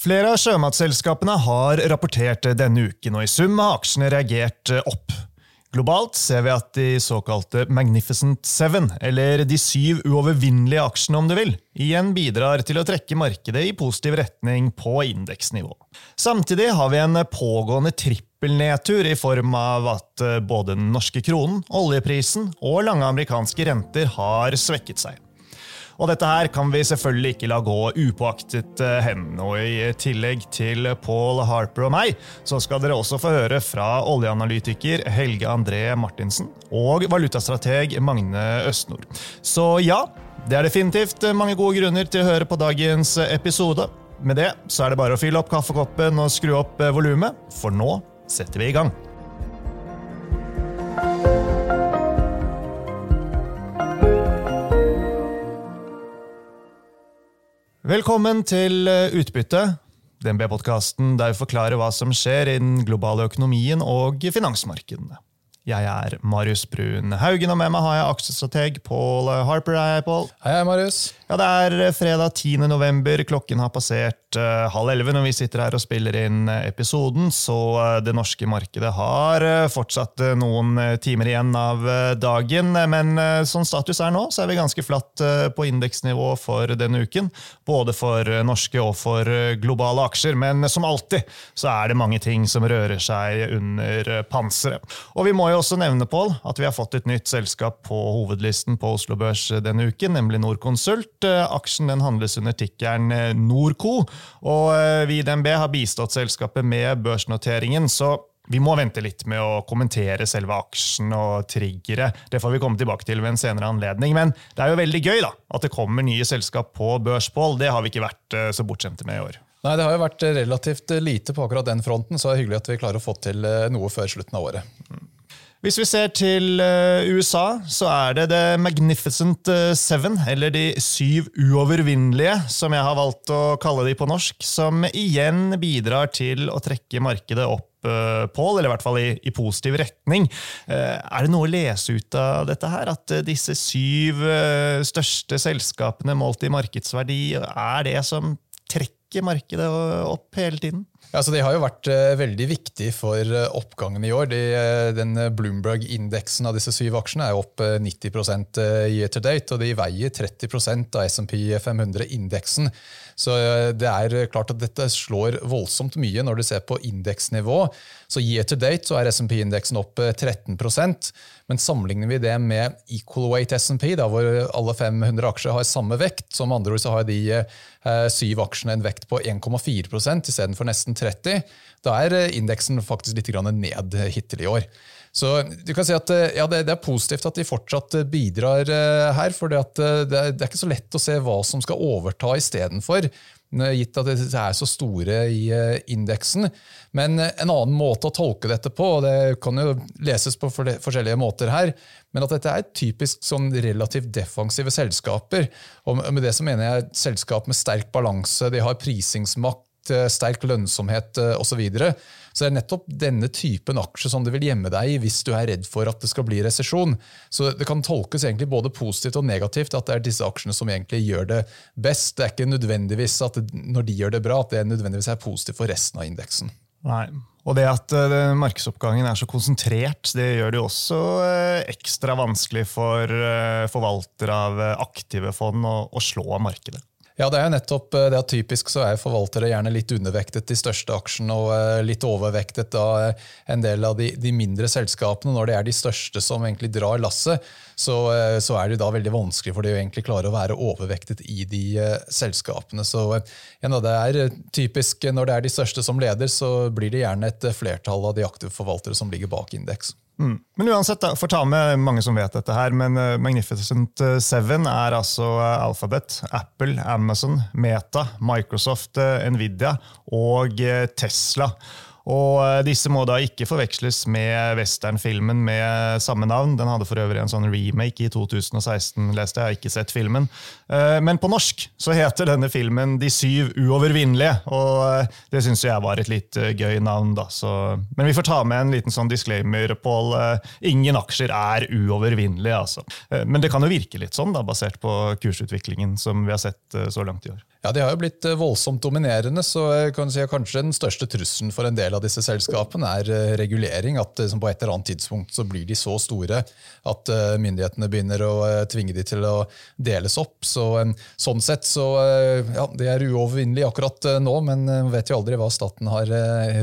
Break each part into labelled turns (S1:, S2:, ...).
S1: Flere av sjømatselskapene har rapportert denne uken, og i sum har aksjene reagert opp. Globalt ser vi at de såkalte Magnificent Seven, eller de syv uovervinnelige aksjene om du vil, igjen bidrar til å trekke markedet i positiv retning på indeksnivå. Samtidig har vi en pågående trippelnedtur i form av at både den norske kronen, oljeprisen og lange amerikanske renter har svekket seg. Og dette her kan vi selvfølgelig ikke la gå upåaktet eh, hen. Og i tillegg til Paul Harper og meg, så skal dere også få høre fra oljeanalytiker Helge André Martinsen og valutastrateg Magne Østnord. Så ja, det er definitivt mange gode grunner til å høre på dagens episode. Med det så er det bare å fylle opp kaffekoppen og skru opp eh, volumet, for nå setter vi i gang. Velkommen til eh, Utbytte, DNB-podkasten der vi forklarer hva som skjer i den globale økonomien og finansmarkedene. Jeg er Marius Brun Haugen, og med meg har jeg aksjestrateg Paul Harper. Hei, Paul.
S2: Hei, Marius.
S1: Ja, Det er fredag 10. november. Klokken har passert halv elleve når vi sitter her og spiller inn uh, episoden, så uh, det norske markedet har fortsatt noen timer igjen av dagen. Men sånn status er nå, så er vi ganske flatt på indeksnivå for denne uken. Både for norske og for globale aksjer. Men som alltid så er det mange ting som rører seg under panseret. Og vi må jo også nevne Pål, at vi har fått et nytt selskap på hovedlisten på Oslo Børs denne uken, nemlig Norconsult. Aksjen den handles under tikkeren Norco. Og eh, vi i DNB har bistått selskapet med børsnoteringen. så vi må vente litt med å kommentere selve aksjen og triggere. Det får vi komme tilbake til ved en senere anledning. Men det er jo veldig gøy da, at det kommer nye selskap på børspål. Det har vi ikke vært eh, så bortskjemte med i år.
S2: Nei, Det har jo vært relativt lite på akkurat den fronten, så det er hyggelig at vi klarer å få til eh, noe før slutten av året.
S1: Hvis vi ser til eh, USA, så er det The Magnificent eh, Seven, eller De syv uovervinnelige, som jeg har valgt å kalle de på norsk, som igjen bidrar til å trekke markedet opp eh, Pål, eller i hvert fall i, i, positiv retning. Er det noe å lese ut av dette her? At disse syv største selskapene målt i markedsverdi, er det som trekker markedet opp hele tiden?
S2: Ja, så De har jo vært uh, veldig viktig for uh, oppgangen i år. De, uh, den Bloomberg-indeksen av disse syv aksjene er opp 90 year to date, og de veier 30% av SMP 500-indeksen. Så det er klart at dette slår voldsomt mye når du ser på indeksnivå. Så year to date så er SMP-indeksen opp 13 men sammenligner vi det med equal weight SMP, hvor alle 500 aksjer har samme vekt, som andre ord så har de eh, syv aksjene en vekt på 1,4% istedenfor nesten 30 Da er eh, indeksen faktisk litt ned hittil i år. Så du kan si at eh, ja, det, er positivt at de fortsatt bidrar her, for det er ikke så lett å se hva som skal overta istedenfor gitt at det er så store i eh, indeksen. Men eh, en annen måte å tolke dette på, og det kan jo leses på forskjellige måter her, men at dette er typisk sånn relativt defensive selskaper. Og med det så mener jeg selskap med sterk balanse, de har prisingsmakt, sterk lønnsomhet osv. Så, videre. så det er nettopp denne typen aksjer som du vil gjemme deg i hvis du er redd for at det skal bli resesjon. Så det kan tolkes egentlig både positivt og negativt at det er disse aksjene som egentlig gjør det best. Det er ikke nødvendigvis at når de gjør det bra, at det nødvendigvis er positivt for resten av indeksen.
S1: Nei, og det at uh, markedsoppgangen er så konsentrert, det gjør det jo også ekstra vanskelig for forvalter av aktive fond å, slå markedet.
S2: Ja, det er jo nettopp eh, det at Typisk så er forvaltere gjerne litt undervektet de største aksjene og eh, litt overvektet da eh, en del av de, de, mindre selskapene. Når det er de største som egentlig drar lasset, så, så, er det da veldig vanskelig for de å egentlig klare å være overvektet i de selskapene. Så ja, det er typisk når det er de største som leder, så blir det gjerne et flertall av de aktive forvaltere som ligger bak indeks.
S1: Mm. Men uansett, da, for ta med mange som vet dette her, men uh, Magnificent eh, Seven er altså uh, Alphabet, Apple, Amazon, Meta, Microsoft, Nvidia og Tesla. Og eh, disse må da ikke forveksles med westernfilmen med samme navn. Den hadde for øvrig en sånn remake i 2016, leste jeg. Har ikke sett filmen. Eh, men på norsk så heter denne filmen De syv uovervinnelige. Og eh, det syns jeg var et litt gøy navn, da. Så, men vi får ta med en liten sånn disclaimer, Pål. Ingen aksjer er uovervinnelige, altså. Men det kan jo virke litt sånn, da, basert på kursutviklingen som vi har sett så langt i år.
S2: Ja, De har jo blitt voldsomt dominerende, så jeg kan si kanskje den største trusselen for en del av disse selskapene er eh, regulering. At eh, på et eller annet tidspunkt så blir de så store at myndighetene begynner å tvinge de til å deles opp. Så, sånn sett så ja, det er uovervinnelig akkurat nå, men vet jo aldri hva staten har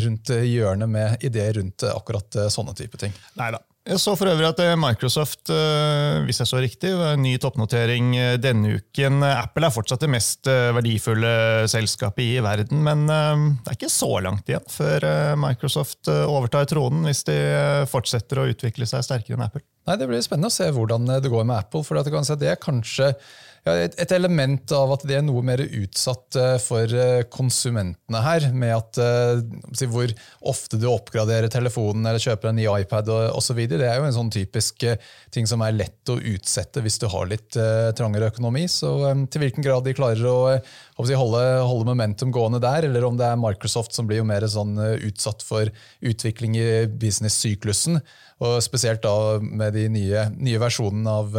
S2: rundt hjørnet med ideer rundt akkurat sånne type ting.
S1: Neida. Jeg så for øvrig at eh, Microsoft eh, hvis jeg så riktig, ny toppnotering eh, denne uken. Apple er fortsatt det mest verdifulle selskapet i verden, men det er ikke så langt igjen før Microsoft overtar tronen, hvis de fortsetter å utvikle seg sterkere enn Apple.
S2: Nei, Det blir spennende å se hvordan det går med Apple. for det er kanskje et element av at de er noe mer utsatt eh, for eh, konsumentene her. Med at uh, hvor ofte du oppgraderer telefonen eller kjøper en ny iPad osv. Det er jo en sånn typisk ting som er lett å utsette hvis du har litt trangere økonomi. Så til hvilken grad de klarer å holde, holde, momentum gående der, eller om det er Microsoft som blir jo mer sånn utsatt for utvikling i business-syklusen. Og spesielt da med de nye, nye versjonene av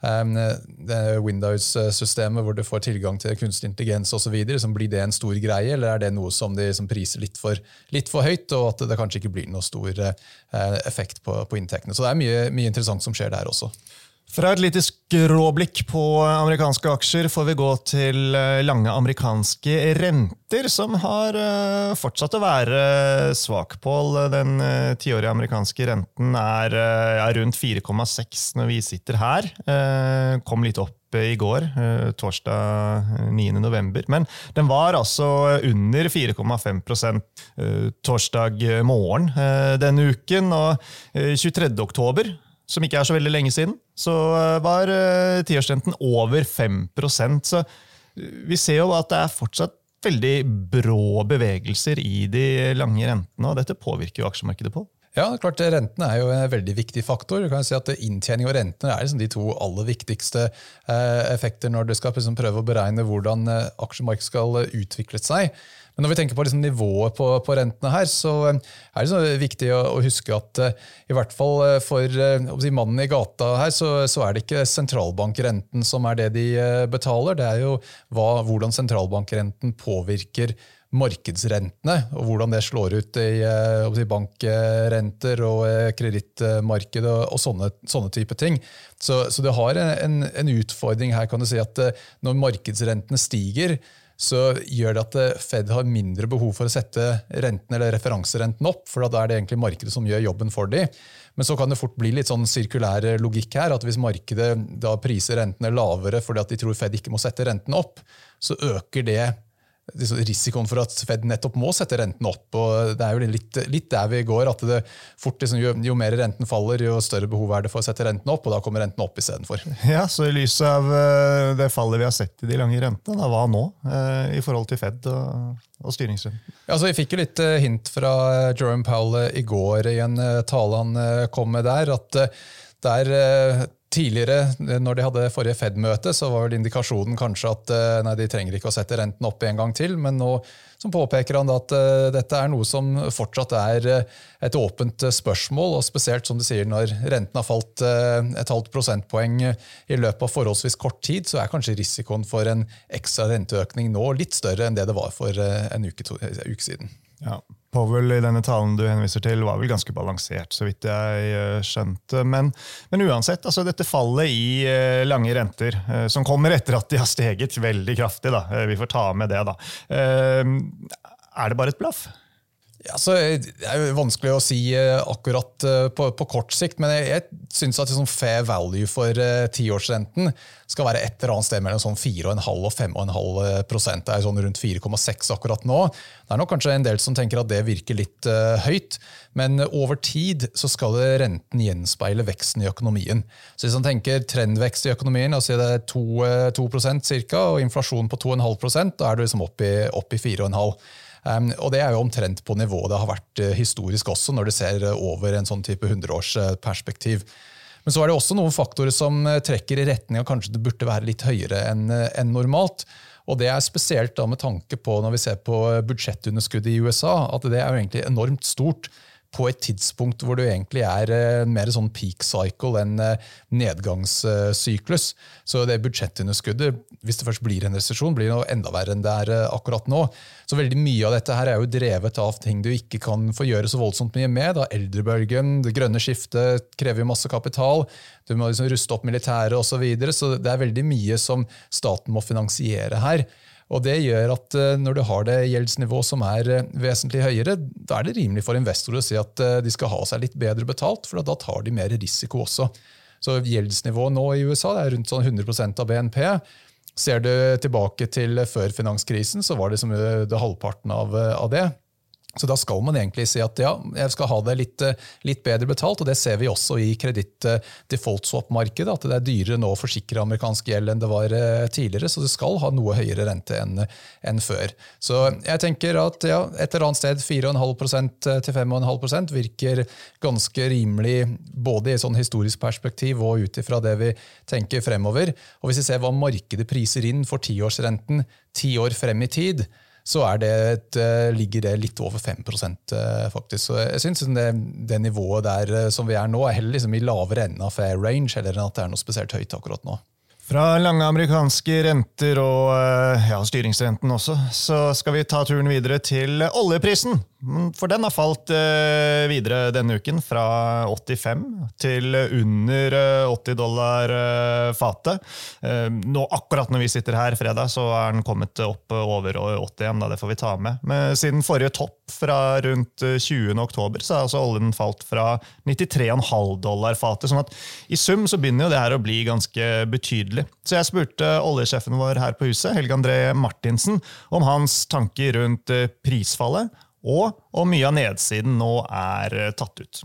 S2: um, Windows-systemet, hvor du får tilgang til kunstig intelligens osv. Blir det en stor greie, eller er det noe som de som priser litt for, litt for, høyt, og at det kanskje ikke blir noe stor uh, effekt på, på inntektene? Så det er mye, mye interessant som skjer der også.
S1: Fra et lite skråblikk på amerikanske aksjer får vi gå til eh, lange amerikanske renter, som har eh, fortsatt å være svak. Pål, den eh, tiårige amerikanske renten er, rundt 4,6 når vi sitter her. Kom litt opp i går, torsdag 9.11. Men den var altså under 4,5% torsdag morgen denne uken. Og 23. som ikke er så veldig lenge siden, så eh, var uh, tiårsrenten over 5 Så eh, vi ser jo at det er fortsatt veldig brå bevegelser i de lange rentene, og dette påvirker jo aksjemarkedet på.
S2: Ja, klart Rentene er jo en veldig viktig faktor. Du kan si at Inntjening og rentene er liksom de to aller viktigste effekter når du skal liksom prøve å beregne hvordan aksjemarkedet skal utvikle seg. Men når vi tenker på liksom nivået på, på, rentene her, så eh, er det så viktig å, å huske at uh, i hvert fall eh, for si, mannen i gata her, så, så, er det ikke sentralbankrenten som er det de betaler. Det er jo hva, hvordan sentralbankrenten påvirker markedsrentene, og hvordan det slår ut i si, bankrenter og kredittmarkedet og sånne, sånne, type ting. Så, så det har en, en, utfordring her, kan du si, at når markedsrentene stiger, så gjør det at eh, Fed har mindre behov for å sette renten eller referanserenten opp, for da er det egentlig markedet som gjør jobben for dem. Men så kan det fort bli litt sånn sirkulær logikk her, at hvis markedet da priser rentene lavere fordi at de tror Fed ikke må sette renten opp, så øker det risikoen for at Fed nettopp må sette renten opp. og Det er jo litt, litt der vi går. at det fort liksom, jo, jo, mer renten faller, jo større behov er det for å sette renten opp, og da kommer renten opp istedenfor.
S1: Ja, så i lys av eh, det fallet vi har sett i de lange rentene, hva nå eh, i forhold til Fed og, og styringsrenten?
S2: Ja, så Vi fikk jo litt eh, hint fra Jerome Powell i går i en tale han kom med der, at der Tidligere, når de hadde forrige Fed-møte, så var vel indikasjonen kanskje at eh, nei, de trenger ikke å sette renten opp en gang til. Men nå påpeker han at uh, dette er noe som fortsatt er et åpent spørsmål. og Spesielt som du sier, når renten har falt et halvt prosentpoeng i løpet av forholdsvis kort tid, så er kanskje risikoen for en ekstra renteøkning nå litt større enn det det var for en uke, to, uke siden.
S1: Ja, Powell i denne talen du henviser til, var vel ganske balansert, så vidt jeg uh, skjønte. Men, men uansett, altså dette fallet i uh, lange renter, uh, som kommer etter at de har steget veldig kraftig, da, vi får ta med det, da. er det bare et blaff?
S2: Ja, det er jo vanskelig å si akkurat på, på kort sikt, men jeg, jeg syns at liksom fair value for tiårsrenten skal være et eller annet sted mellom sånn 4,5 og 5,5 Det er sånn rundt 4,6 akkurat nå. Det er nok kanskje en del som tenker at det virker litt uh, høyt, men over tid så skal renten gjenspeile veksten i økonomien. Så Hvis man tenker trendvekst i økonomien, altså det er 2, 2 cirka, og inflasjon på 2,5% da er du liksom opp i, opp i 4,5 Um, og det er jo omtrent på nivået det har vært uh, historisk også, når du ser uh, over en sånn type hundreårsperspektiv. Men så er det også noen faktorer som trekker i retning av kanskje det burde være litt høyere enn en normalt. Og Det er spesielt da med tanke på når vi ser på budsjettunderskuddet i USA, at det er jo egentlig enormt stort på et tidspunkt hvor du egentlig er mer sånn peak cycle enn nedgangssyklus. Så det budsjettunderskuddet, hvis det først blir en resesjon, blir noe enda verre enn det er uh, akkurat nå. Så veldig mye av dette her er jo drevet av ting du ikke kan få gjøre så voldsomt mye med. Da. Eldrebølgen, det grønne skiftet krever jo masse kapital. Du må liksom ruste opp militæret osv. Så, videre, så det er veldig mye som staten må finansiere her. Og Det gjør at eh, når du har det gjeldsnivået som er eh, vesentlig høyere, da er det rimelig for investorer å si at eh, de skal ha seg litt bedre betalt, for da tar de mer risiko også. Så Gjeldsnivået nå i USA er rundt sånn 100% av BNP. Ser du tilbake til før finanskrisen, så var det, som det halvparten av, av det. Så da skal man egentlig si at ja, jeg skal ha det litt, eh, litt bedre betalt. og Det ser vi også i kreditt-default-swap-markedet, at det er dyrere nå å forsikre amerikansk gjeld enn det var eh, tidligere. Så det skal ha noe høyere rente enn, enn før. Så jeg tenker at ja, et eller annet sted 4,5% til 5,5% virker ganske rimelig både i sånn historisk perspektiv og ut ifra det vi tenker fremover. Og hvis vi ser hva markedet priser inn for tiårsrenten ti år frem i tid, så det et, eh, ligger det litt over 5 eh, faktisk. Så jeg syns det, det, nivået der eh, som vi er nå, er heller liksom i lavere enden av fair range, heller enn at det er noe spesielt høyt akkurat nå.
S1: Fra lange amerikanske renter og ja, styringsrenten også, så skal vi ta turen videre til oljeprisen. For den har falt eh, videre denne uken, fra 85 til under 80 eh, dollar eh, fatet. Nå, akkurat når vi sitter her fredag, så er den kommet opp over 80 igjen. Da, det får vi ta med. Men siden forrige topp fra rundt 20. oktober, så har altså oljen falt fra 93,5 dollar fatet. sånn at i sum så begynner jo det her å bli ganske betydelig. Så jeg spurte oljesjefen vår her på huset, Helge André Martinsen, om hans tanker rundt prisfallet og om mye av nedsiden nå er eh, tatt ut.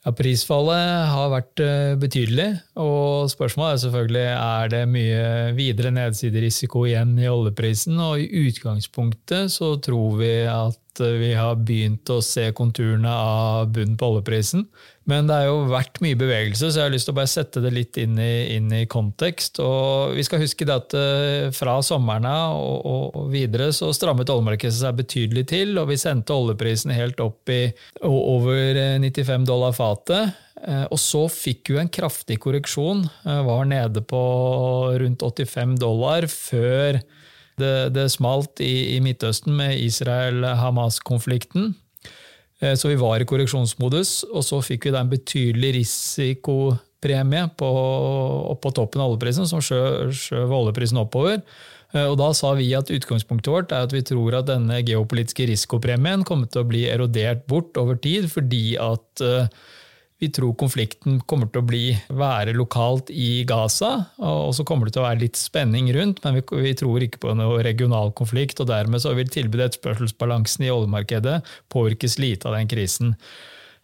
S3: Ja, Prisfallet har vært eh, betydelig, og spørsmålet er selvfølgelig er det mye videre nedsiderisiko igjen i oljeprisen. og I utgangspunktet så tror vi at vi har begynt å se konturene av bunnen på oljeprisen. Men det har jo vært mye bevegelse, så jeg har lyst til å bare sette det litt inn i, inn i kontekst. Og vi skal huske at eh, fra sommeren av og, og, videre så strammet oljemarkedet seg betydelig til, og vi sendte oljeprisen helt opp i over 95 dollar fatet. Eh, og så fikk vi en kraftig korreksjon, eh, var nede på rundt 85 dollar før det, det smalt i, i Midtøsten med Israel-Hamas-konflikten. Eh, så vi var i korreksjonsmodus, og så fikk vi da en betydelig risikopremie på, på toppen av oljeprisen, som skjøv oljeprisen oppover. Eh, og Da sa vi at utgangspunktet vårt er at vi tror at denne geopolitiske risikopremien kommer til å bli erodert bort over tid, fordi at uh, vi tror konflikten kommer til å bli, være lokalt i Gaza, og så kommer det til å være litt spenning rundt, men vi, vi tror ikke på noe regional konflikt. og Dermed så vil tilbudet etterspørselsbalansen i oljemarkedet påvirkes lite av den krisen.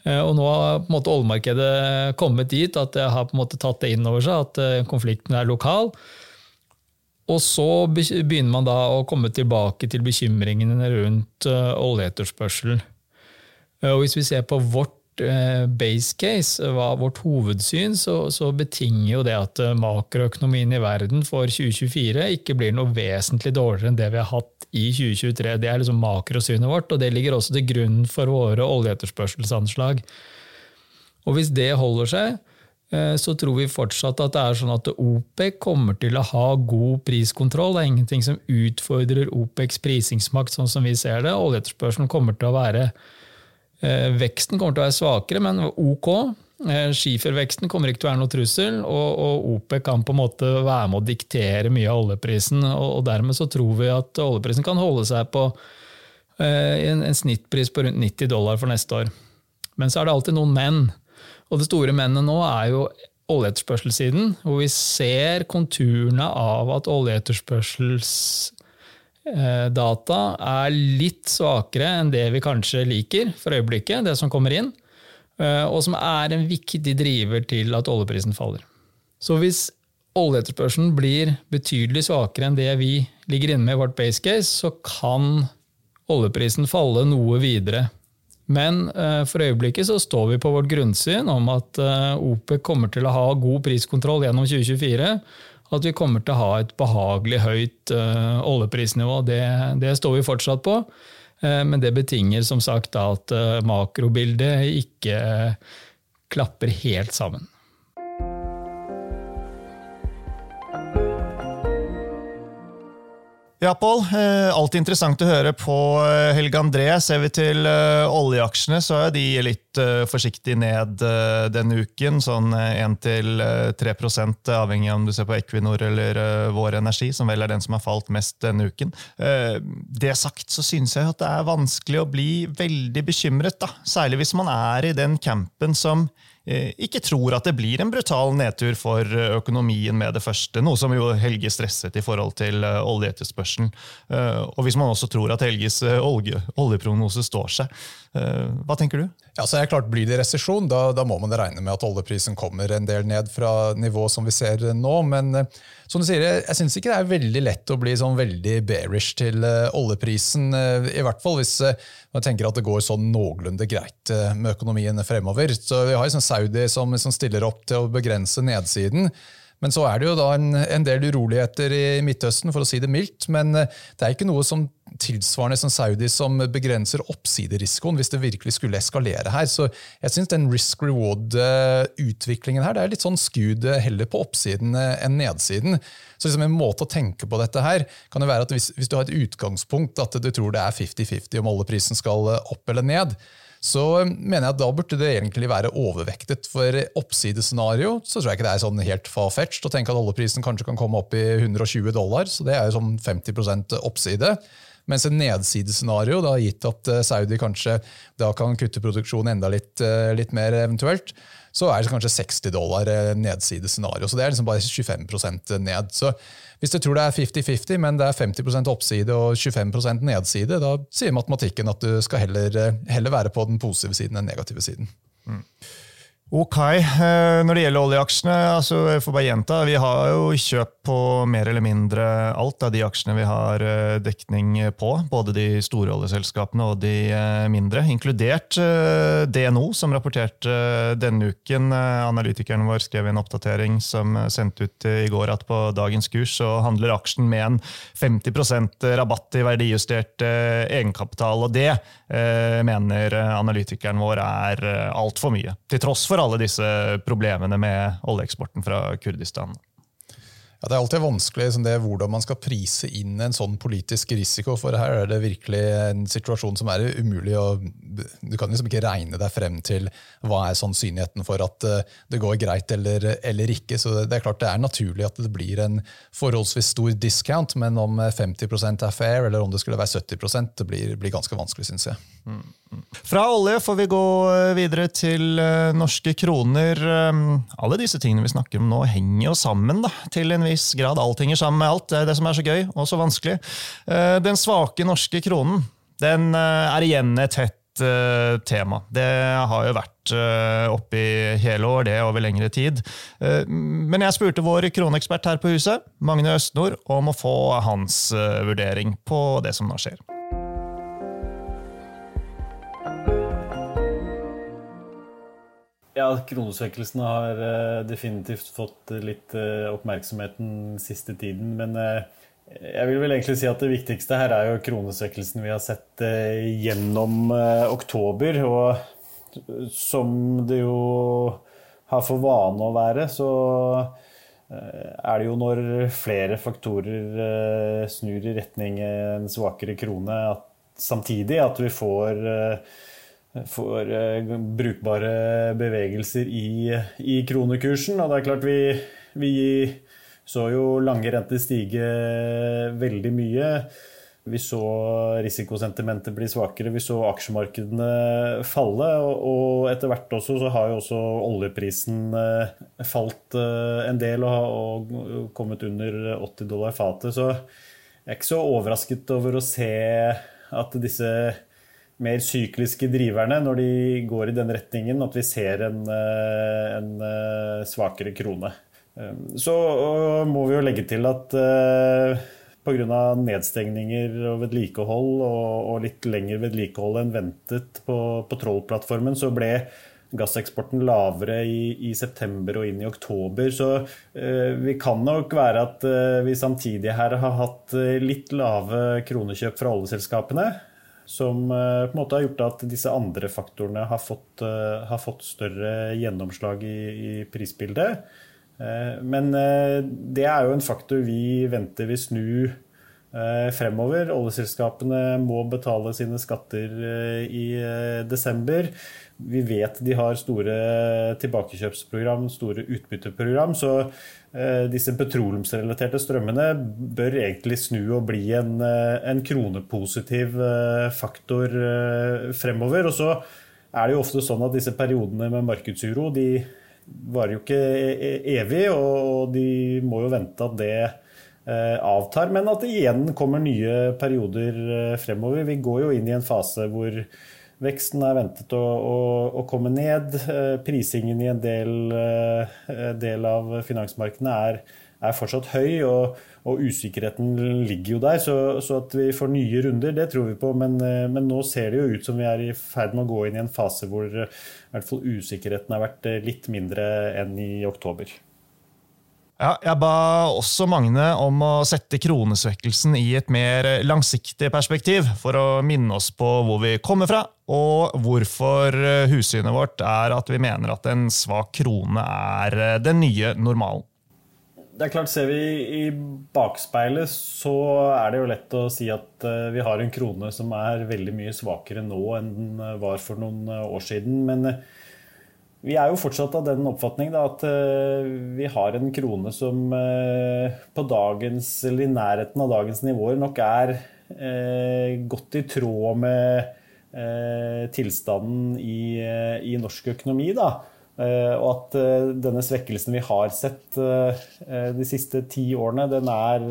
S3: Eh, og Nå har på en måte oljemarkedet kommet dit at det har på en måte tatt det inn over seg at eh, konflikten er lokal. Og så begynner man da å komme tilbake til bekymringene rundt oljeetterspørselen. Og Hvis vi ser på vårt Eh, base case vårt hovedsyn, så, så, betinger jo det at eh, makroøkonomien i verden for 2024 ikke blir noe vesentlig dårligere enn det vi har hatt i 2023. Det er liksom makrosynet vårt, og det ligger også til grunn for våre oljeetterspørselsanslag. Og hvis det holder seg, eh, så tror vi fortsatt at det er sånn at OPEC kommer til å ha god priskontroll. Det er ingenting som utfordrer OPECs prisingsmakt, sånn som vi ser det. Oljeetterspørselen kommer til å være Eh, veksten kommer til å være svakere, men ok. Eh, skiferveksten kommer ikke til å være noe trussel, og, og OPEC kan på en måte være med å diktere mye av oljeprisen. og, og Dermed så tror vi at oljeprisen kan holde seg på eh, en, en, snittpris på rundt 90 dollar for neste år. Men så er det alltid noen menn. Og det store mennet nå er jo oljeetterspørselssiden, hvor vi ser konturene av at oljeetterspørsels Eh, data er litt svakere enn det vi kanskje liker for øyeblikket, det som kommer inn, eh, og som er en viktig driver til at oljeprisen faller. Så hvis oljeetterspørselen blir betydelig svakere enn det vi ligger inne med i vårt base case, så kan oljeprisen falle noe videre. Men uh, for øyeblikket så står vi på vårt grunnsyn om at OPEC kommer til å ha god priskontroll gjennom 2024. At vi kommer til å ha et behagelig høyt uh, oljeprisnivå. Det, det, står vi fortsatt på. men det betinger som sagt at makrobildet ikke klapper helt sammen.
S1: Ja, Pål. Eh, alltid interessant å høre på eh, Helge André. Ser vi til eh, oljeaksjene, så er de litt forsiktig ned denne uken. Sånn 1-3% avhengig av om du ser på Equinor eller Vår Energi, som vel er den som har falt mest denne uken. Det sagt så synes jeg at det er vanskelig å bli veldig bekymret. da. Særlig hvis man er i den campen som ikke tror at det blir en brutal nedtur for eh, økonomien med det første, noe som jo Helge stresset i forhold til eh, oljeetterspørselen. Og hvis man også tror at Helges olje, oljeprognose står seg. Hva tenker du?
S2: Ja, så er det klart, Blir det resesjon, da, da, må man regne med at oljeprisen kommer en del ned fra nivået som vi ser nå. Men som du sier, jeg syns ikke det er veldig lett å bli sånn veldig bearish til oljeprisen. I hvert fall hvis man tenker at det går sånn noenlunde greit med økonomien fremover. Så Vi har jo sånn Saudi som, som stiller opp til å begrense nedsiden. Men så er det jo da en, en, del uroligheter i Midtøsten, for å si det mildt. Men eh, det er ikke noe som tilsvarende som Saudi som begrenser oppsiderisikoen hvis det virkelig skulle eskalere her. Så jeg syns den risk reward-utviklingen her det er litt sånn skud heller på oppsiden enn nedsiden. Så liksom en måte å tenke på dette her kan jo være at hvis, hvis du har et utgangspunkt at du tror det er 50-50 om oljeprisen skal opp eller ned, så mener jeg at da burde det egentlig være overvektet. For oppsidescenario så tror jeg ikke det er sånn helt far-fetched å tenke at oljeprisen kanskje kan komme opp i 120 dollar, så det er jo sånn 50% oppside. Mens en nedsidescenario, da, gitt at eh, Saudi kanskje da kan kutte produksjonen enda litt, eh, litt mer eventuelt, så er det kanskje 60 dollar eh, nedsidescenario. Så det er liksom bare 25% ned. Så hvis du tror det er 50-50, men det er 50% oppside og 25% nedside, da sier matematikken at du skal heller, heller være på den positive siden enn negative siden. Mm.
S1: Ok. Eh, når det gjelder oljeaksjene, altså jeg får bare gjenta, vi har jo kjøpt på mer eller mindre alt av de aksjene vi har eh, dekning på. Både de store oljeselskapene og de eh, mindre, inkludert DNO, som rapporterte denne uken. Analytikeren vår skrev en oppdatering som sendte ut i går at på dagens kurs så handler aksjen med en 50% rabatt i verdijustert egenkapital. Og det mener analytikeren vår er altfor mye. Til tross for alle disse problemene med oljeeksporten fra Kurdistan?
S2: Ja, det er alltid vanskelig liksom det, hvordan man skal prise inn en sånn politisk risiko. For her er det virkelig en situasjon som er umulig. Og Du kan liksom ikke regne deg frem til hva er sannsynligheten for at eh, det går greit eller, eller ikke. Så det er klart det er naturlig at det blir en forholdsvis stor discount, men om 50% er fair, eller om det skulle være 70% det blir, blir ganske vanskelig, syns jeg. Mm.
S1: Fra olje får vi gå eh, videre til norske kroner. Um, alle disse tingene vi snakker om nå, henger jo sammen da, til en viss grad. Alt henger sammen med alt. Det er det som er så gøy og så vanskelig. Uh, den svake norske kronen den uh, er igjen et hett tema. Det har jo vært oppe i hele år, det over lengre tid. Men jeg spurte vår kroneekspert her på huset, Magne Østnord, om å få hans vurdering på det som nå skjer.
S4: Ja, kronesvekkelsen har uh, definitivt fått litt uh, oppmerksomhet den siste tiden. Men jeg vil vel egentlig si at det viktigste her er jo kronesvekkelsen vi har sett gjennom oktober. Og som det jo har for vane å være, så er det jo når flere faktorer snur i retning en svakere krone, at, samtidig at vi får får eh, brukbare bevegelser i, i, kronekursen. Og det er klart vi, vi så jo lange renter stige veldig mye. Vi så risikosentimentet bli svakere, vi så aksjemarkedene falle. Og etter hvert også så har jo også oljeprisen eh, falt eh, en del og kommet under 80 dollar fatet. Så jeg er ikke så overrasket over å se at disse mer sykliske driverne når de går i den retningen, at vi ser en, eh, en eh, svakere krone. Så må vi jo legge til at pga. nedstengninger og vedlikehold og, litt lengre vedlikehold enn ventet på, på Troll-plattformen, så ble gasseksporten lavere i, i, september og inn i oktober. Så eh, vi kan nok være at eh, vi samtidig her har hatt eh, litt lave kronekjøp fra oljeselskapene. Som eh, på en måte har gjort at disse andre faktorene har fått, eh, har fått større gjennomslag i, i prisbildet. Eh, men det er jo en faktor vi venter vil snu fremover. Oljeselskapene må betale sine skatter i desember. Vi vet de har store tilbakekjøpsprogram, store utbytteprogram. Så eh, disse petroleumsrelaterte strømmene bør egentlig snu og bli en, eh, en kronepositiv eh, faktor fremover. Og så er det jo ofte sånn at disse periodene med markedsuro de varer jo ikke evig, og de må jo vente at det avtar. Men at det igjen kommer nye perioder fremover. Vi går jo inn i en fase hvor Veksten er ventet å, å, å komme ned. Eh, prisingen i en del, eh, del av finansmarkedene er, er, fortsatt høy, og, og, usikkerheten ligger jo der. Så, så, at vi får nye runder, det tror vi på. Men, eh, men, nå ser det jo ut som vi er i ferd med å gå inn i en fase hvor i hvert fall usikkerheten har vært litt mindre enn i oktober.
S1: Ja, jeg ba også Magne om å sette kronesvekkelsen i et mer langsiktig perspektiv, for å minne oss på hvor vi kommer fra, og hvorfor hussynet vårt er at vi mener at en svak krone er den nye normalen.
S4: Det er klart, Ser vi i bakspeilet, så er det jo lett å si at eh, vi har en krone som er veldig mye svakere nå enn den var for noen år siden. Men vi er jo fortsatt av den oppfatning da, at uh, vi har en krone som uh, på dagens, eller i nærheten av dagens nivåer nok er uh, godt i tråd med tilstanden i, i, norsk økonomi. Da. og at denne svekkelsen vi har sett de siste ti årene, den er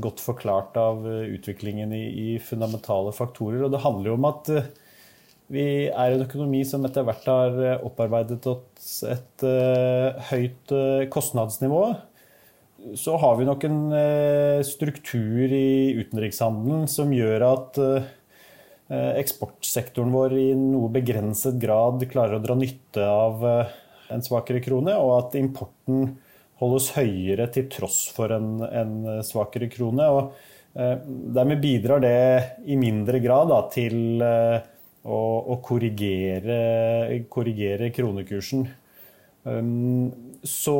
S4: godt forklart av utviklingen i, i fundamentale faktorer. Og det handler jo om at vi er en økonomi som etter hvert har eh, opparbeidet oss et uh, høyt uh, kostnadsnivå. Så har vi nok en struktur i utenrikshandelen som gjør at eksportsektoren vår i noe begrenset grad klarer å dra nytte av en svakere krone, og at importen holdes høyere til tross for en, en svakere krone. Og dermed bidrar det i mindre grad da, til og, og korrigere, korrigere, kronekursen. Um, så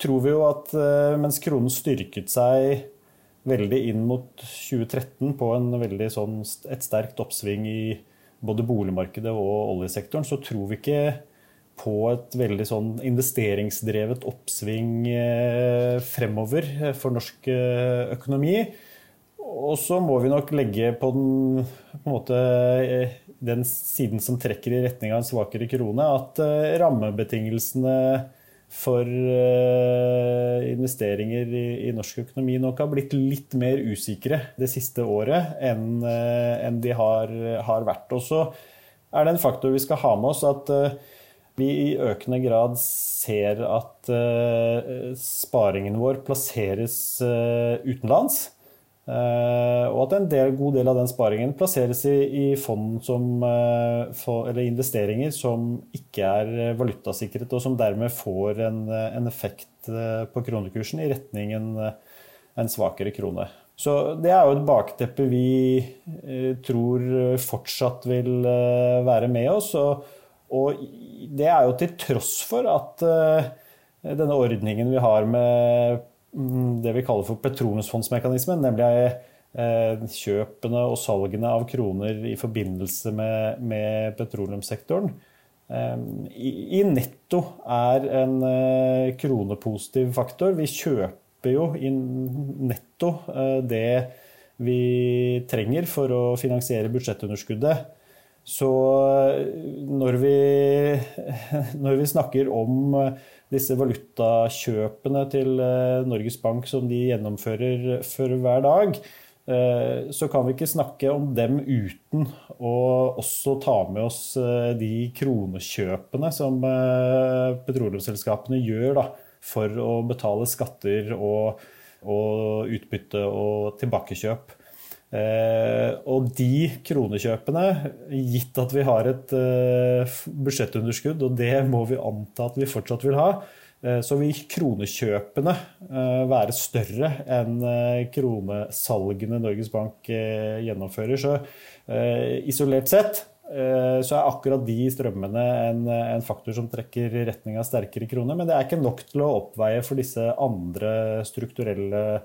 S4: tror vi jo at uh, mens kronen styrket seg veldig inn mot 2013 på sånn, et sterkt oppsving i både boligmarkedet og oljesektoren, så tror vi ikke på et veldig sånn investeringsdrevet oppsving uh, fremover for norsk uh, økonomi. Og så må vi nok legge på den, på måte, den, siden som trekker i retning av en svakere krone, at uh, rammebetingelsene for uh, investeringer i, norsk økonomi nok har blitt litt mer usikre det siste året enn de har, har, vært. Og så er det en faktor vi skal ha med oss, at vi i økende grad ser at sparingen vår plasseres utenlands. Uh, og at en del, god del av den sparingen plasseres i, i fond som, for, eller investeringer som ikke er valutasikret, og som dermed får en, en effekt på kronekursen i retning en, en, svakere krone. Så det er jo et bakteppe vi tror fortsatt vil være med oss. Og, og, det er jo til tross for at denne ordningen vi har med det vi kaller for petroleumsfondsmekanismen, nemlig eh, kjøpene og salgene av kroner i forbindelse med, med petroleumssektoren, i, i, netto er en eh, kronepositiv faktor. Vi kjøper jo i netto det vi trenger for å finansiere budsjettunderskuddet. Så når vi, når vi snakker om disse valutakjøpene til eh, Norges Bank som de gjennomfører for hver dag, så kan vi ikke snakke om dem uten å også ta med oss de kronekjøpene som petroleumsselskapene gjør da, for å betale skatter og, og utbytte og tilbakekjøp. Eh, og de kronekjøpene, gitt at vi har et eh, budsjettunderskudd, og det må vi anta at vi fortsatt vil ha, eh, så vil kronekjøpene være større enn kronesalgene Norges Bank gjennomfører. Så isolert sett så er akkurat de strømmene en, faktor som trekker retning av sterkere krone. Men det er ikke nok til å oppveie for disse andre strukturelle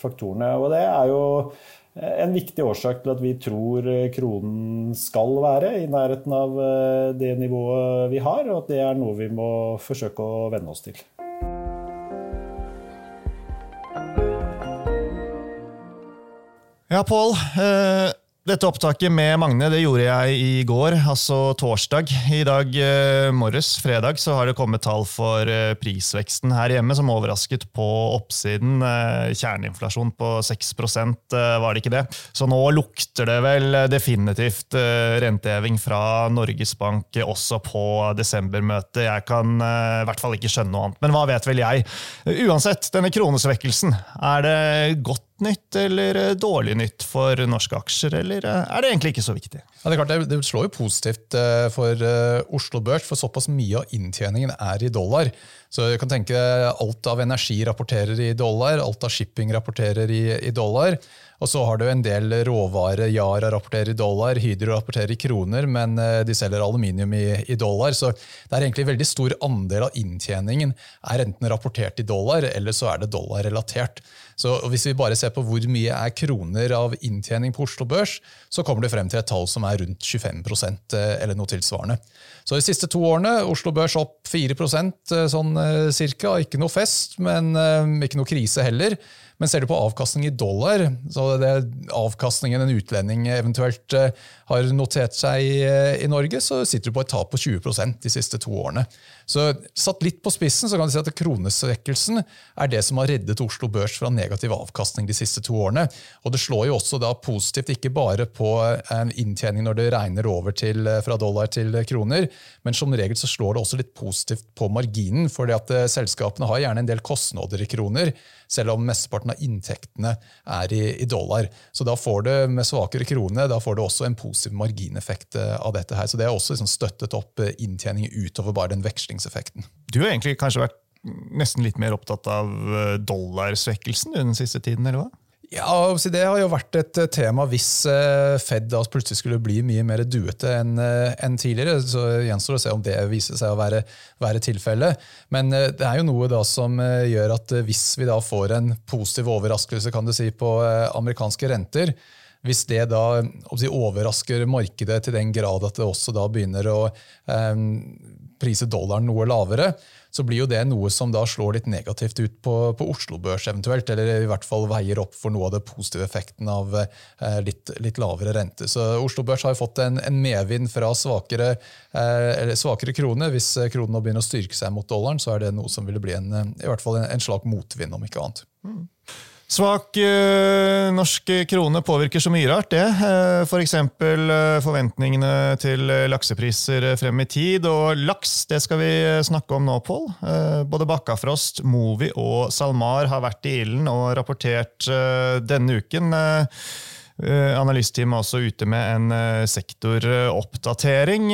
S4: faktorene. Og det er jo en viktig årsak til at vi tror kronen skal være i nærheten av eh, det nivået vi har, og at det er noe vi må forsøke å venne oss til.
S1: Ja, Pål. Eh, dette opptaket med Magne det gjorde jeg i går, altså torsdag. I dag eh, morges, fredag, så har det kommet tall for eh, prisveksten her hjemme som overrasket på oppsiden. Eh, kjerneinflasjon på 6 eh, var det ikke det? Så nå lukter det vel definitivt eh, renteheving fra Norges Bank også på desembermøtet. Jeg kan eh, i hvert fall ikke skjønne noe annet. Men hva vet vel jeg? Uansett, denne kronesvekkelsen, er det godt nytt eller eh, dårlig nytt for norske aksjer, eller eh, er det egentlig ikke så viktig?
S2: Ja, det, er klart, det slår jo positivt eh, for Oslo Børs, for såpass mye av inntjeningen er i dollar. Så du kan tenke Alt av energi rapporterer i dollar, alt av shipping rapporterer i, i dollar. Og så har du en del råvare. Yara rapporterer i dollar, Hydro rapporterer i kroner, men de selger aluminium i, i, dollar. Så det er egentlig veldig stor andel av inntjeningen er enten rapportert i dollar, eller så er det dollarrelatert. Så Hvis vi bare ser på hvor mye er kroner av inntjening på Oslo Børs, så kommer det frem til et tall som er rundt 25 eh, eller noe tilsvarende. Så De siste to årene Oslo Børs opp 4 eh, sånn eh, cirka. Ikke noe fest, men ikke noe krise heller. Men ser du på avkastning i dollar, så det avkastningen en utlending eventuelt eh, har notert seg eh, i Norge, så sitter du på et tap på 20% de siste to årene. Så Satt litt på spissen så kan du si at kronesvekkelsen er det som har reddet Oslo Børs fra negativ avkastning de siste to årene. Og Det slår jo også da positivt ikke bare på en inntjening når det regner over til, eh, fra dollar til kroner, men som regel så slår det også litt positivt på marginen. fordi at Selskapene har gjerne en del kostnader i kroner selv om mesteparten av inntektene er i, i, dollar. Så da får du med svakere krone da får du også en positiv margineffekt eh, av dette. her. Så det har også liksom støttet opp eh, inntjening utover bare den vekslingseffekten.
S1: Du har egentlig kanskje vært nesten litt mer opptatt av eh, dollarsvekkelsen den siste tiden, eller hva?
S2: Ja, Det har jo vært et eh, tema hvis eh, Fed plutselig skulle bli mye mer duete enn eh, tidligere. så gjenstår det å se om det viser seg å være, være tilfellet. Men det er jo noe som gjør at hvis vi da får en positiv overraskelse kan du si, på amerikanske renter, hvis det da overrasker markedet til den grad at det også da begynner å eh, prise dollaren noe lavere, så blir jo det noe som da slår litt negativt ut på, på Oslo Børs eventuelt, eller i hvert fall veier opp for noe av det positive effekten av eh, litt, litt, lavere rente. Så Oslo Børs har jo fått en, en medvind fra svakere, eh, svakere krone. Hvis kronen nå begynner å styrke seg mot dollaren, så er det noe som ville bli en, i hvert fall en, en slag motvind, om ikke annet. Mm.
S1: Svak uh, norsk krone påvirker så mye rart, det. Uh, F.eks. For uh, forventningene til laksepriser frem i tid. Og laks det skal vi snakke om nå, Pål. Uh, både Bakkafrost, Movi og SalMar har vært i ilden og rapportert denne uken. Analysteamet er også ute med en sektoroppdatering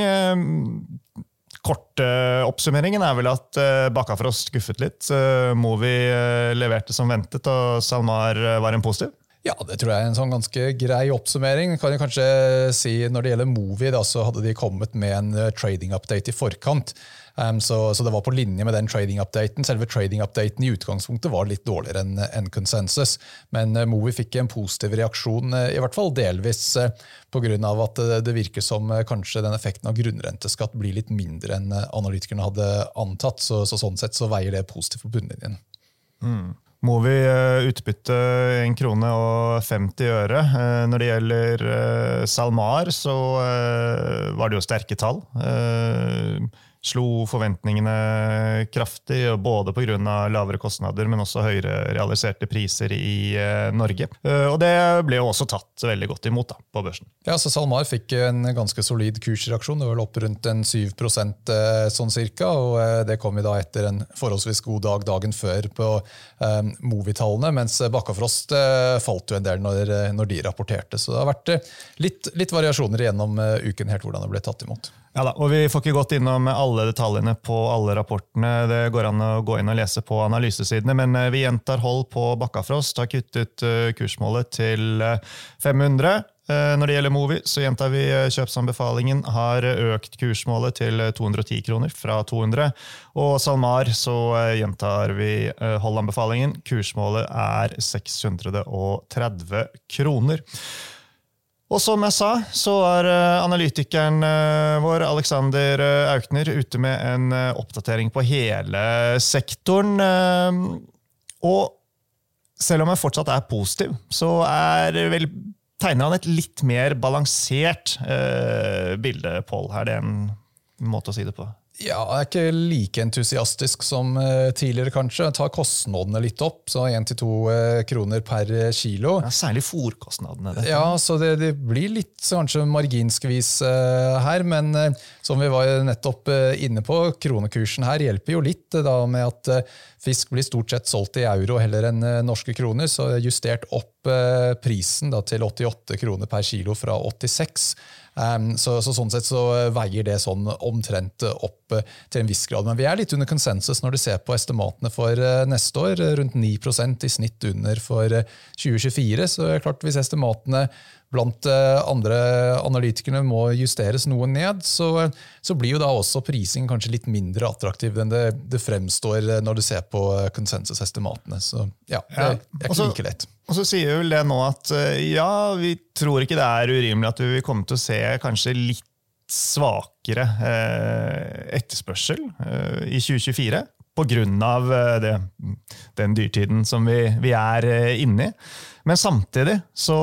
S1: korte oppsummeringen er vel at uh, Bakkafrost skuffet litt. Uh, Movi uh, leverte som ventet, og SalMar var en positiv?
S2: Ja, det tror jeg er en sånn ganske grei oppsummering. Kan jeg kanskje si Når det gjelder Movi, da, så hadde de kommet med en trading update i forkant. Um, så, så, det var på linje med den trading-updaten. Selve trading-updaten i utgangspunktet var litt dårligere enn en konsensus, men uh, Movi fikk en positiv reaksjon, uh, i hvert fall delvis uh, pga. at det, det virker som uh, kanskje den effekten av grunnrenteskatt blir litt mindre enn analytikerne hadde antatt. Så, så, sånn sett så veier det positivt for bunnlinjen.
S1: Mm. Movi utbytte 1 krone og 50 øre. Når det gjelder SalMar, så var det jo sterke tall. Slo forventningene kraftig, både pga. lavere kostnader, men også høyere realiserte priser i eh, Norge. Eh, og det ble jo også tatt veldig godt imot da, på børsen.
S2: Ja, så SalMar fikk en ganske solid kursreaksjon. Det var vel opp rundt en 7% eh, sånn cirka. og Det kom vi da etter en forholdsvis god dag dagen før på um, Movi-tallene, mens Bakkafrost uh, falt jo en del når, når, de rapporterte. Så det har vært litt, litt variasjoner gjennom uken helt hvordan det ble tatt imot.
S1: Ja da, og Vi får ikke gått innom alle detaljene på alle rapportene. Det går an å gå inn og lese på analysesidene, men eh, vi gjentar hold på Bakkafrost. Har kuttet eh, kursmålet til 500. Eh, når det gjelder Movi, så gjentar vi kjøpsanbefalingen. Har økt kursmålet til 210 kroner fra 200. Og SalMar så gjentar vi holdanbefalingen. Kursmålet er 630 kroner. Og som jeg sa, så er eh, analytikeren eh, vår Alexander eh, Aukner ute med en oppdatering på hele sektoren. Og selv om jeg fortsatt er positiv, så er vel, tegner han et litt mer balansert bilde, Pål. Er det en måte å si det på?
S2: Ja, jeg er ikke like entusiastisk som eh, tidligere, kanskje. Jeg tar kostnadene litt opp, så 1-2 eh, kroner per kilo.
S1: Ja, særlig fòrkostnadene.
S2: Ja, så det, det, blir litt kanskje marginskvis uh, her. Men uh, som vi var nettopp uh, inne på, kronekursen her hjelper jo litt da med at fisk blir stort sett solgt i euro heller enn norske kroner. Så justert opp prisen da, til 88 kroner per kilo fra 86. Um, så, så, Sånn sett så veier det sånn omtrent opp uh, til en viss grad. Men vi er litt under konsensus når du ser på estimatene for uh, neste år. Rundt 9% i snitt under for uh, 2024. Så klart hvis estimatene blant eh, andre analytikerne må justeres noe ned, så, så, blir jo da også prising kanskje litt mindre attraktiv enn det, det fremstår eh, når du ser på eh, konsensusestimatene. Så ja, det er ikke like lett.
S1: Og så sier vel det nå at ja, vi tror ikke det er urimelig at vi vil komme til å se kanskje litt svakere etterspørsel i 2024 pga. den dyrtiden som vi, vi er inne i. Men samtidig så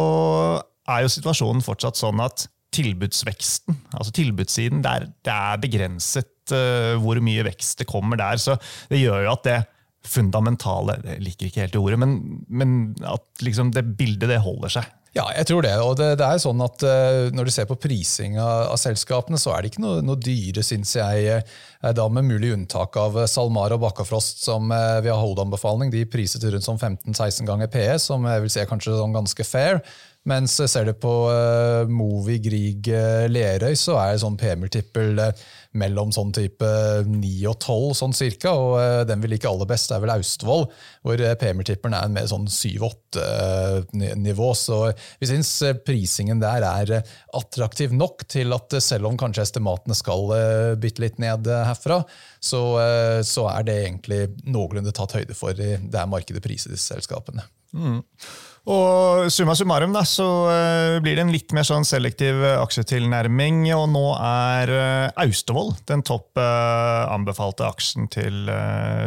S1: er jo situasjonen fortsatt sånn at tilbudsveksten, altså tilbudssiden, det er, det er begrenset uh, hvor mye vekst det kommer der. Så det gjør jo at det fundamentale Jeg liker ikke helt det ordet, men, men at liksom det bildet det holder seg.
S2: Ja, jeg tror det. Og det, det er sånn at uh, Når du ser på prising av, av, selskapene, så er det ikke noe, noe dyre, syns jeg, uh, da med mulig unntak av SalMar og Bakkafrost, som uh, vi har holdanbefaling. De priser til rundt sånn 15-16 ganger PS, som jeg vil si er kanskje sånn ganske fair. Mens ser du på uh, Movi, Grieg, uh, Lerøy, så er det sånn p-multippel uh, mellom sånn type 9 og 12, sånn cirka. Og uh, den vi liker aller best, er vel Austevoll, hvor p-multippelen er mer sånn 7-8-nivå. Så vi syns prisingen der er attraktiv nok til at selv om kanskje estimatene skal bytte litt ned herfra, så, så, er det egentlig noenlunde tatt høyde for i det markedet priset disse selskapene. Mm.
S1: Og summa summarum da, så uh, blir det en litt mer sånn selektiv uh, aksjetilnærming. Og nå er uh, Austevoll den topp anbefalte aksjen til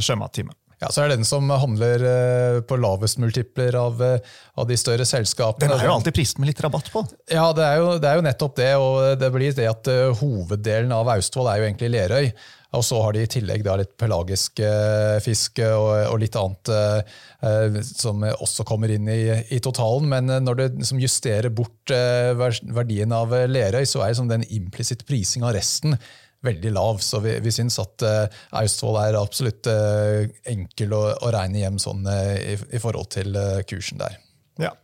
S1: Sjømatteamet.
S2: Ja, så er det den som handler på lavest multipler av, av, de større selskapene.
S1: Den er jo alltid prist med litt rabatt på.
S2: Ja, det er, jo, det er jo nettopp det. og det blir det at Hoveddelen av Austevoll er jo egentlig Lerøy. Og så har de i tillegg da litt pelagisk eh, fisk og, og, litt annet eh, som også kommer inn i, i totalen. Men eh, når du som justerer bort eh, verdien av Lerøy, så er liksom den implisitt prising av resten veldig lav. Så vi, vi syns at eh, Austevoll er absolutt enkel å, å, regne hjem sånn i, i, forhold til kursen der.
S1: Ja.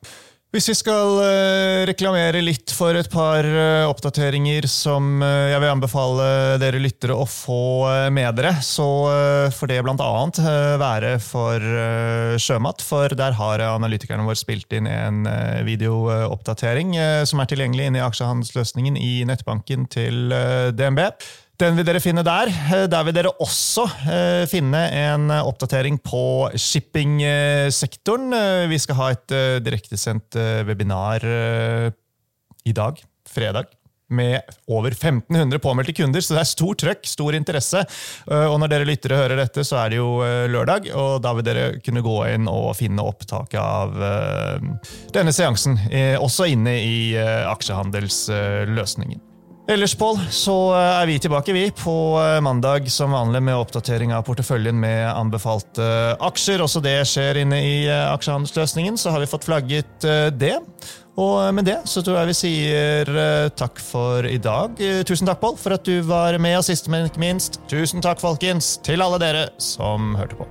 S1: Hvis vi skal eh, reklamere litt for et par eh, oppdateringer som eh, jeg vil anbefale dere lyttere å få med dere, så får det bl.a. være for sjømat. For der har analytikerne våre spilt inn en videooppdatering som er tilgjengelig inne i aksjehandelsløsningen i nettbanken til DNB. Den vil dere finne der. Eh, der vil dere også eh, finne en oppdatering på shippingsektoren. Eh, vi skal ha et direktesendt webinar i dag, fredag med over 1500 påmeldte kunder, så det er stor trøkk, stor interesse. Og når dere lyttere hører dette, så er det jo lørdag, og da vil dere kunne gå inn og finne opptaket av denne seansen, også inne i aksjehandelsløsningen. Ellers, Pål, så er vi tilbake vi på mandag som vanlig med oppdatering av porteføljen med anbefalte aksjer. Også det skjer inne i aksjehandelsløsningen, så har vi fått flagget det. Og med det så tror jeg vi sier takk for i dag. Tusen takk, Pål, for at du var med, og sist, men ikke minst, tusen takk, folkens, til alle dere som hørte på.